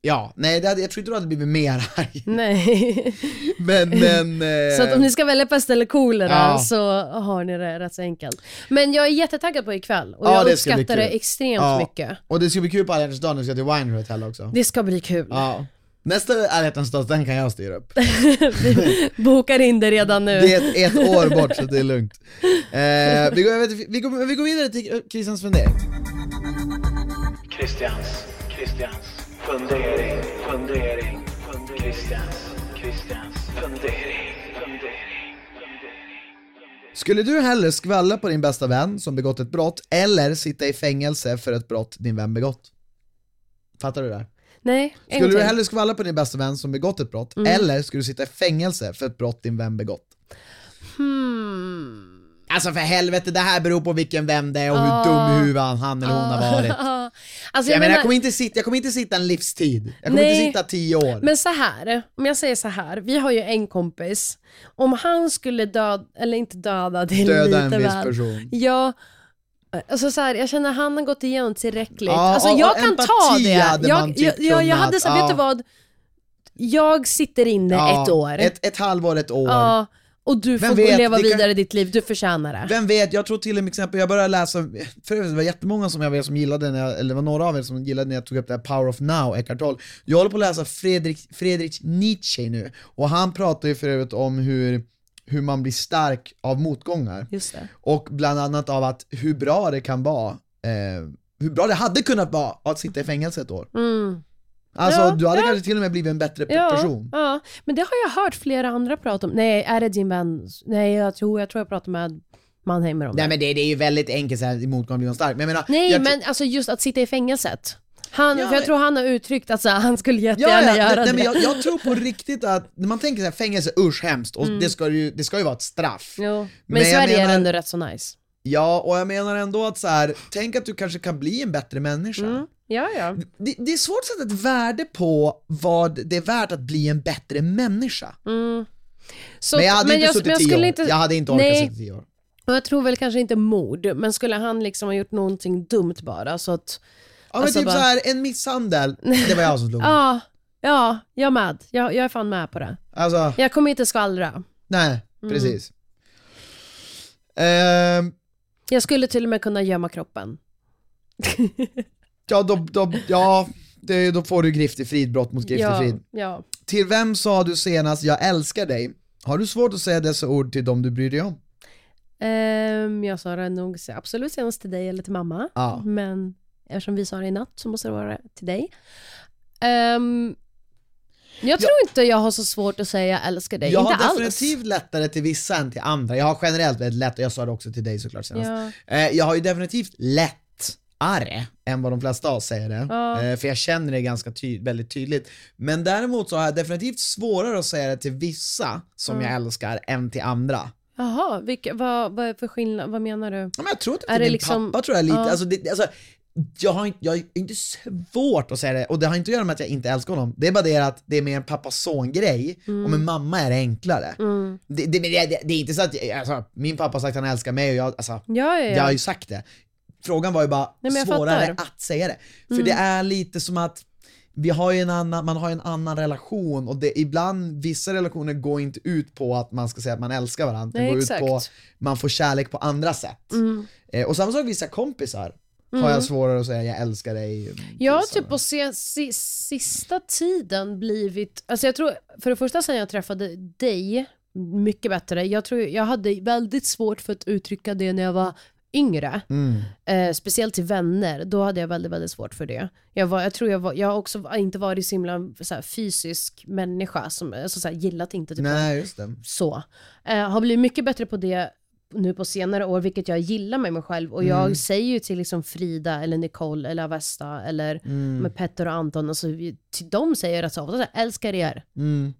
Ja, nej det hade, jag tror inte du hade blivit mer [laughs] arg. Nej. [laughs] Men, men... Eh, så att om ni ska välja pest eller kolera Ja. så har ni det rätt så enkelt. Men jag är jättetaggad på ikväll och Ja, jag det ska bli uppskattar det kul. extremt ja. mycket. Och det ska bli kul på alla hjärtans dag när vi ska till Wine Hotel också. Det ska bli kul. Ja. Nästa ärlighetens Alla den kan jag styra upp. [laughs] vi bokar in det redan nu. Det är ett, ett år bort så det är lugnt. [laughs] Eh, vi, går, vet, vi, går, vi går vidare till Christians fundering. Christians, Christians, fundering, fundering, fundering. Christians, Christians, fundering, fundering. Skulle du hellre skvallra på din bästa vän som begått ett brott eller sitta i fängelse för ett brott din vän begått? Fattar du det? Här? Nej, Skulle du hellre skvallra på din bästa vän som begått ett brott, Mm. eller skulle du sitta i fängelse för ett brott din vän begått? Hmm. Alltså för helvete, det här beror på vilken vän det är och hur Ah. dum i huvudet han eller hon har varit. Ja. [laughs] alltså, Jag, jag menar, jag, kommer inte sitta, jag kommer inte sitta en livstid, jag kommer Nej. inte sitta tio år. men så här, om jag säger så här, vi har ju en kompis, om han skulle döda, eller inte döda, det är Döda en viss väl. person. Ja, alltså så här, jag känner att han har gått igenom tillräckligt. Ja, alltså och- jag och kan ta det. hade Jag, man typ jag, jag, jag kunnat, hade vet ja. du vad? Jag sitter inne Ja, ett år. Ett, ett halvår, ett år. Ja, och du Vem får vet, leva det kan- vidare ditt liv, du förtjänar det. Vem vet, jag tror till och med exempel, jag började läsa, för det var jättemånga som jag vet som gillade när jag, eller var några av er som gillade när jag tog upp det här Power of Now, Eckhart Tolle. Jag håller på att läsa Fredrik, Friedrich Nietzsche nu, och han pratar ju för övrigt om hur, hur man blir stark av motgångar. Och bland annat av att hur bra det kan vara, eh, hur bra det hade kunnat vara att sitta i fängelse ett år. Mm. Alltså Ja, du hade ja. kanske till och med blivit en bättre Ja, person. ja, men det har jag hört flera andra prata om. Nej, är det din vän? Nej, jag tror jag, tror jag pratar med Mannheimer om Nej det. men det, det är ju väldigt enkelt såhär, i motgång blir man stark. Men jag menar, Nej, jag, men alltså just att sitta i fängelset. Han, Ja, för jag men- tror han har uttryckt att så, här, han skulle Ja, jättegärna ja, göra nej, det. men jag, jag tror på riktigt att, när man tänker så här, fängelse, usch hemskt, och det, ska ju, det ska ju vara ett straff. Jo. Men, Men i Sverige är det menar- ändå rätt så nice. Ja, och jag menar ändå att så här, tänk att du kanske kan bli en bättre människa. Mm. Ja, ja. Det, det är svårt att sätta ett värde på vad det är värt att bli en bättre människa. Mm. Så, men jag hade inte jag, suttit men jag tio år. Inte, Jag hade inte orkat sitta tio år. och jag tror väl kanske inte mord, men skulle han liksom ha gjort någonting dumt bara så att... Ja men Alltså typ bara- så här, en misshandel, det var jag som slog [laughs] Ja, ja, jag med. Jag, jag är fan med på det. Alltså, Jag kommer inte skvallra. nej, Mm. precis. Ehm, Jag skulle till och med kunna gömma kroppen. [laughs] ja, då, då, ja det, då får du grift i frid, brott mot grift i Ja, ja. Till vem sa du senast 'jag älskar dig'? Har du svårt att säga dessa ord till dem du bryr dig om? Ehm, jag sa det nog absolut senast till dig eller till mamma. Ja. Men eftersom vi sa det i natt så måste det vara till dig. Ehm, jag tror inte jag har så svårt att säga jag älskar dig. jag inte har alls. definitivt lättare till vissa än till andra. Jag har generellt väldigt lätt, och jag sa det också till dig såklart senast. Ja. Eh, jag har ju definitivt lättare än vad de flesta av oss säger det. Ja. Eh, för jag känner det ganska ty- väldigt tydligt. Men däremot så har jag definitivt svårare att säga det till vissa som jag älskar än till andra. Jaha, vilka, vad, vad är för skillnad? Vad menar du? Ja, men jag tror att Är till det min liksom- pappa tror jag lite, Ja. alltså, det, alltså jag har, inte, jag har inte svårt att säga det, och det har inte att göra med att jag inte älskar honom, det är bara det att det är mer en pappa-son-grej, och med mamma är det enklare. Mm. Det, det, det, det, är inte så att, jag- alltså, min pappa har sagt att han älskar mig och jag, alltså, Ja, ja, jag har ja. ju sagt det. Frågan var ju bara Nej, svårare fattar. Mm. att säga det. För det är lite som att vi har en annan, man har en annan relation och det, ibland, vissa relationer går inte ut på att man ska säga att man älskar varandra, Nej, det går exakt. Mm. ut på man får kärlek på andra sätt. Eh, och samma sak vissa kompisar har jag svårare att säga jag älskar dig. Jag har typ på se, si, sista tiden blivit, alltså jag tror, för det första sen jag träffade dig, mycket bättre. Jag tror jag hade väldigt svårt för att uttrycka det när jag var yngre. Mm. Eh, speciellt till vänner, då hade jag väldigt, väldigt svårt för det. Jag, var, jag tror jag var, jag har också inte varit så himla så här, fysisk människa, som alltså, så här, gillat inte typ Nej, just det. så. Eh, har blivit mycket bättre på det nu på senare år, vilket jag gillar med mig själv. Och jag Mm. säger ju till liksom Frida, eller Nicole, eller Avesta, eller Mm. med Petter och Anton, alltså, till dem säger jag rätt så ofta, älskar er. Mm.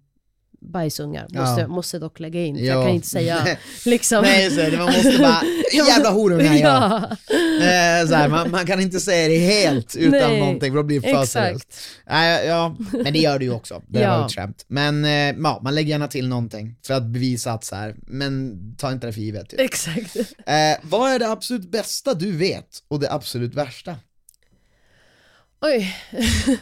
Bajsungar, Ja. måste, måste dock lägga in. Ja. Jag kan inte säga [laughs] liksom... Nej, så det, man måste bara, [laughs] jävla horungar ja. ja. Eh, så här, man, man kan inte säga det helt utan Nej, någonting för då blir det för seriöst. Nej, ja, men det gör du ju också, det Ja. var ett skämt. Men eh, ja, man lägger gärna till någonting för att bevisa att så här, men ta inte det för givet. Typ. Exakt. Eh, vad är det absolut bästa du vet och det absolut värsta? Oj. [laughs]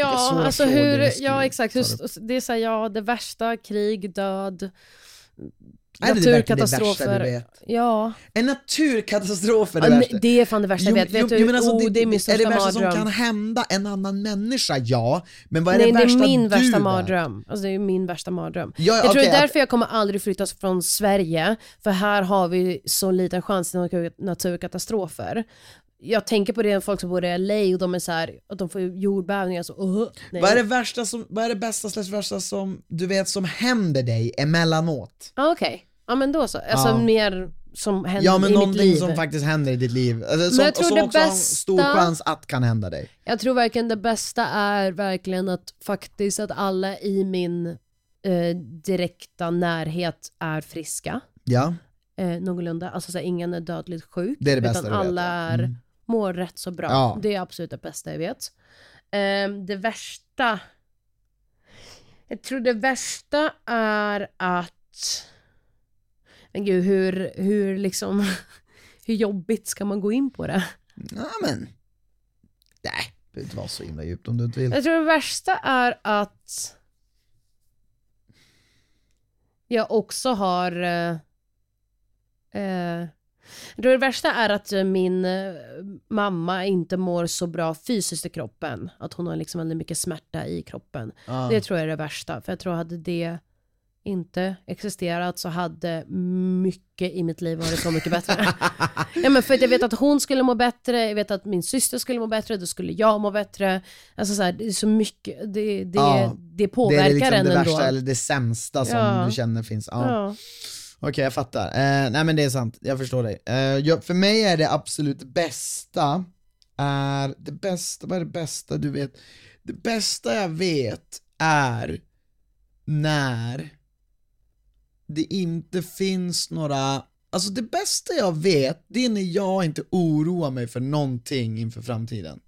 ja, alltså hur, ja exakt, hur, det är såhär, ja det värsta, krig, död, Är det verkligen det värsta naturkatastrofer. du vet? Ja, En naturkatastrof är det ja värsta? det är fan det värsta jag vet. vet du, men alltså, oh, det, är min är det värsta som mardröm. kan hända en annan människa? Ja, men vad är Nej, det det värsta är min du värsta mardröm. Alltså det är min värsta mardröm. Ja, jag tror okej, det är att- därför jag kommer aldrig flytta från Sverige, för här har vi så liten chans till natur- naturkatastrofer. Jag tänker på det folk som bor i LA och de är så här, att de får jordbävningar så uh, nej. Vad är det värsta som, vad är det bästa slags värsta som du vet som händer dig emellanåt? Ah, Okej. Ja men då så, alltså Ja. mer som händer Ja men i mitt liv. som faktiskt händer i ditt liv, alltså, som, jag tror som det också har en bästa- stor chans att kan hända dig. Jag tror verkligen det bästa är verkligen att faktiskt att alla i min eh, direkta närhet är friska. Ja, Eh, någorlunda, alltså så här, ingen är dödligt sjuk. det är det bästa utan du vet. alla ja. är, Mm. Mår rätt så bra. Ja. Det är absolut det bästa jag vet. Eh, det värsta... Jag tror det värsta är att... Men gud, hur, hur liksom... [laughs] Hur jobbigt ska man gå in på det? Ja men, nej, det behöver inte vara så himla djupt om du inte vill. Jag tror det värsta är att jag också har... Eh, eh, det värsta är att eh, min eh, mamma inte mår så bra fysiskt i kroppen. Att hon har liksom väldigt mycket smärta i kroppen. Ja. Det tror jag är det värsta. För jag tror hade det inte existerat så hade mycket i mitt liv varit så mycket bättre. [laughs] ja, men för att jag vet att hon skulle må bättre, jag vet att min syster skulle må bättre, då skulle jag må bättre. Alltså så här, det är så mycket, det, det, Ja, det det är påverkar det, liksom en det ändå. värsta eller det sämsta som Ja. du känner finns. Ja. Okej, jag fattar. Eh, nej men det är sant, jag förstår dig. Eh, jag, för mig är det absolut bästa, är det bästa, vad är det bästa du vet? Det bästa jag vet är när det inte finns några, alltså det bästa jag vet, det är när jag inte oroar mig för någonting inför framtiden.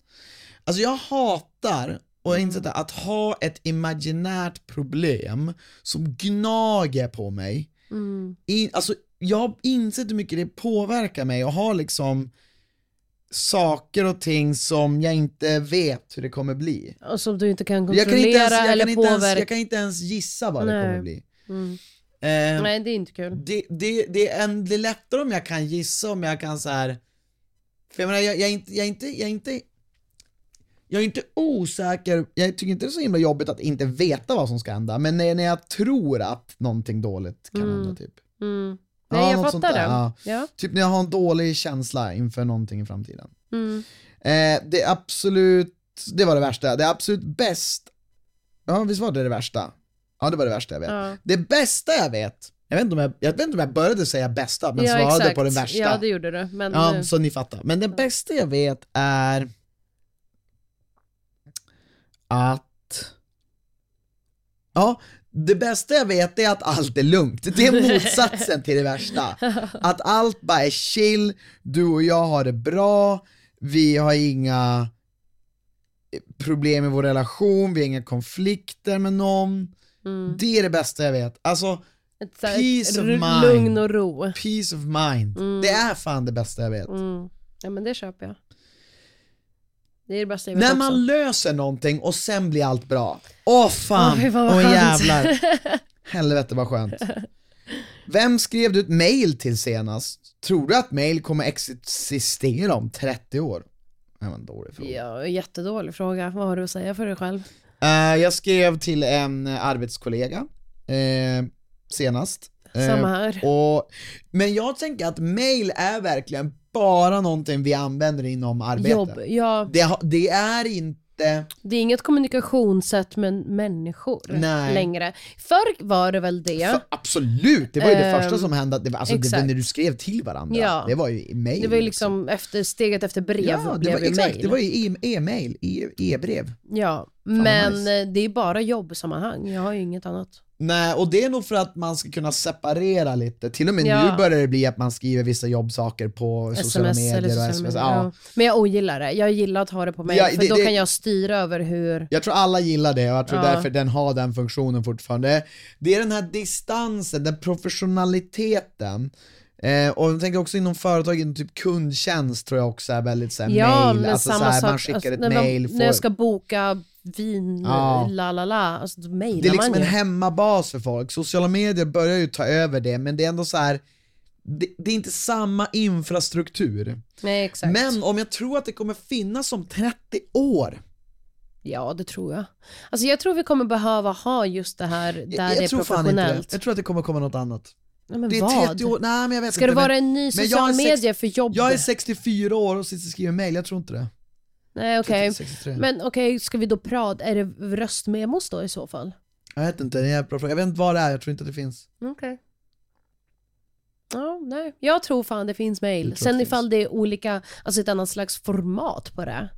Alltså jag hatar, och jag har insett att ha ett imaginärt problem som gnager på mig. Mm. In, alltså jag har insett hur mycket det påverkar mig och har liksom saker och ting som jag inte vet hur det kommer bli. Och som du inte kan kontrollera kan inte ens, jag eller kan inte ens, påverka. jag kan inte ens gissa vad det Nej. kommer bli. Mm. Eh, Nej, det är inte kul. det, det, det, är en, det är lättare om jag kan gissa, om jag kan så här. För jag menar, jag, jag, är inte, jag, är inte, jag är inte jag är inte osäker, jag tycker inte det är så himla jobbigt att inte veta vad som ska hända, men när, när jag tror att någonting dåligt kan Mm. hända typ. Mm. Ja, Nej, jag något sånt fattar det. ja. Ja. Typ när jag har en dålig känsla inför någonting i framtiden. Mm. Eh, det är absolut, det var det värsta, det är absolut bäst, ja visst var det det värsta? Ja det var det värsta jag vet. Ja. Det bästa jag vet, jag vet, inte om jag, jag vet inte om jag började säga bästa, men ja, svarade exakt. på den värsta. Ja, det gjorde du. Men, Ja, eh, så ni fattar. Men det bästa jag vet är att... Ja, det bästa jag vet är att allt är lugnt. Det är motsatsen till det värsta. [laughs] Att allt bara är chill, du och jag har det bra, vi har inga problem i vår relation, vi har inga konflikter med någon. mm. Det är det bästa jag vet. Alltså, Ett, peace of mind. lugn och ro. peace of mind. Mm. Det är fan det bästa jag vet. Mm. Ja, men det köper jag. Det är det bästa jag vet När också. man löser någonting och sen blir allt bra. Åh fan, Åh, åh fan vad skönt. jävlar. [laughs] Helvete vad skönt. Vem skrev du ett mail till senast? Tror du att mail kommer existera om 30 år? Det var en dålig fråga. Ja, jättedålig fråga. Vad har du att säga för dig själv? Eh, jag skrev till en eh, arbetskollega eh, senast. Eh, Samma här. Och, men jag tänker att mail är verkligen bara någonting vi använder inom arbete. Jobb. Ja, Det, det är inte det är inget kommunikationssätt med människor Nej. längre. Förr var det väl det. För, absolut, det var ju det Ehm, första som hände, att det var, alltså det var när du skrev till varandra, Ja. det var ju mail. Det var ju liksom efter, steget efter brev ja, det blev var, ju exakt, mail. det var ju e- e-mail, e- e-brev. Ja, vad men nice. eh, det är bara jobbsammanhang. Jag har ju inget annat. Nej, och det är nog för att man ska kunna separera lite, till och med Ja. nu börjar det bli att man skriver vissa jobbsaker på sociala Sms medier eller och sociala sms. medier. Ja. Ja. Men jag ogillar det. Jag gillar att ha det på mail, Ja, för det- då det- kan jag styra över hur... Jag tror alla gillar det och jag tror därför den har den funktionen fortfarande. Det är den här distansen, den professionaliteten. Eh, och jag tänker också inom företag, inom typ kundtjänst tror jag också är väldigt såhär Ja, mail, alltså samma såhär, man skickar alltså, ett när, man- mail, när jag får- ska boka vin, Ja. la la la, alltså då mailar Det är liksom man en ju. hemmabas för folk, sociala medier börjar ju ta över det, men det är ändå så här. Det, det är inte samma infrastruktur. Nej, exakt. Men om jag tror att det kommer finnas om 30 år, Ja, det tror jag. Alltså jag tror vi kommer behöva ha just det här där jag, det är jag tror fan inte professionellt. Jag tror att det kommer komma något annat. Nej, men Det är vad? 30 år, nej men jag vet Ska inte. det vara men, en ny jag social media för jobb? jag är 64 år och sitter och skriver mail, jag tror inte det. Nej, okej. 63. Men okej, ska vi då prata, är det röstmemos då i så fall? Jag vet inte, det är en jävla bra fråga. Jag vet inte vad det är, jag tror inte att det finns. Okej. Ja, nej. Jag tror fan det finns mail. tror Sen det ifall det är olika, alltså ett annat slags format på det.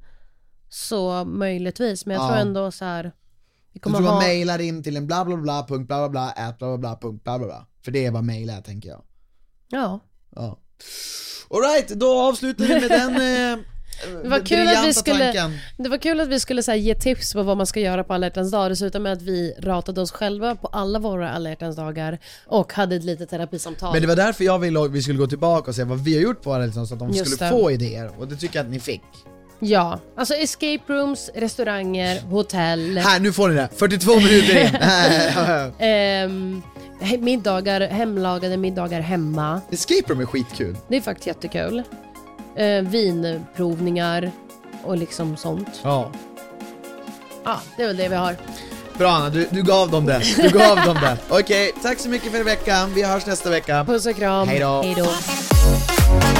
Så möjligtvis, men jag Ja. tror ändå så här. Vi Du kommer tror man ha... mailar in till en bla bla bla punkt bla bla bla at bla bla bla punkt bla bla bla. För det är vad mail är tänker jag. Ja. Ja. Alright, då avslutar vi med den [laughs] eh, Det var kul att vi skulle, tanken. det var kul att vi skulle så här, ge tips på vad man ska göra på alla hjärtans dag. Det slutade med att vi ratade oss själva på alla våra alla hjärtans dagar och hade ett litet terapisamtal. Men det var därför jag ville att vi skulle gå tillbaka och se vad vi har gjort på det liksom, så att de Just skulle det. få idéer, och det tycker jag att ni fick. Ja, alltså escape rooms, restauranger, hotell, Här, nu får ni det! 42 minuter in! [laughs] [laughs] he- middagar, hemlagade middagar hemma. Escape room är skitkul. Det är faktiskt jättekul. Eh, vinprovningar och liksom sånt. Ja. Ja, det är väl det vi har. Bra Anna, du, du gav dem det. Du gav dem det. Okej, tack så mycket för veckan. Vi hörs nästa vecka. Puss och kram. Hej då. Hej då.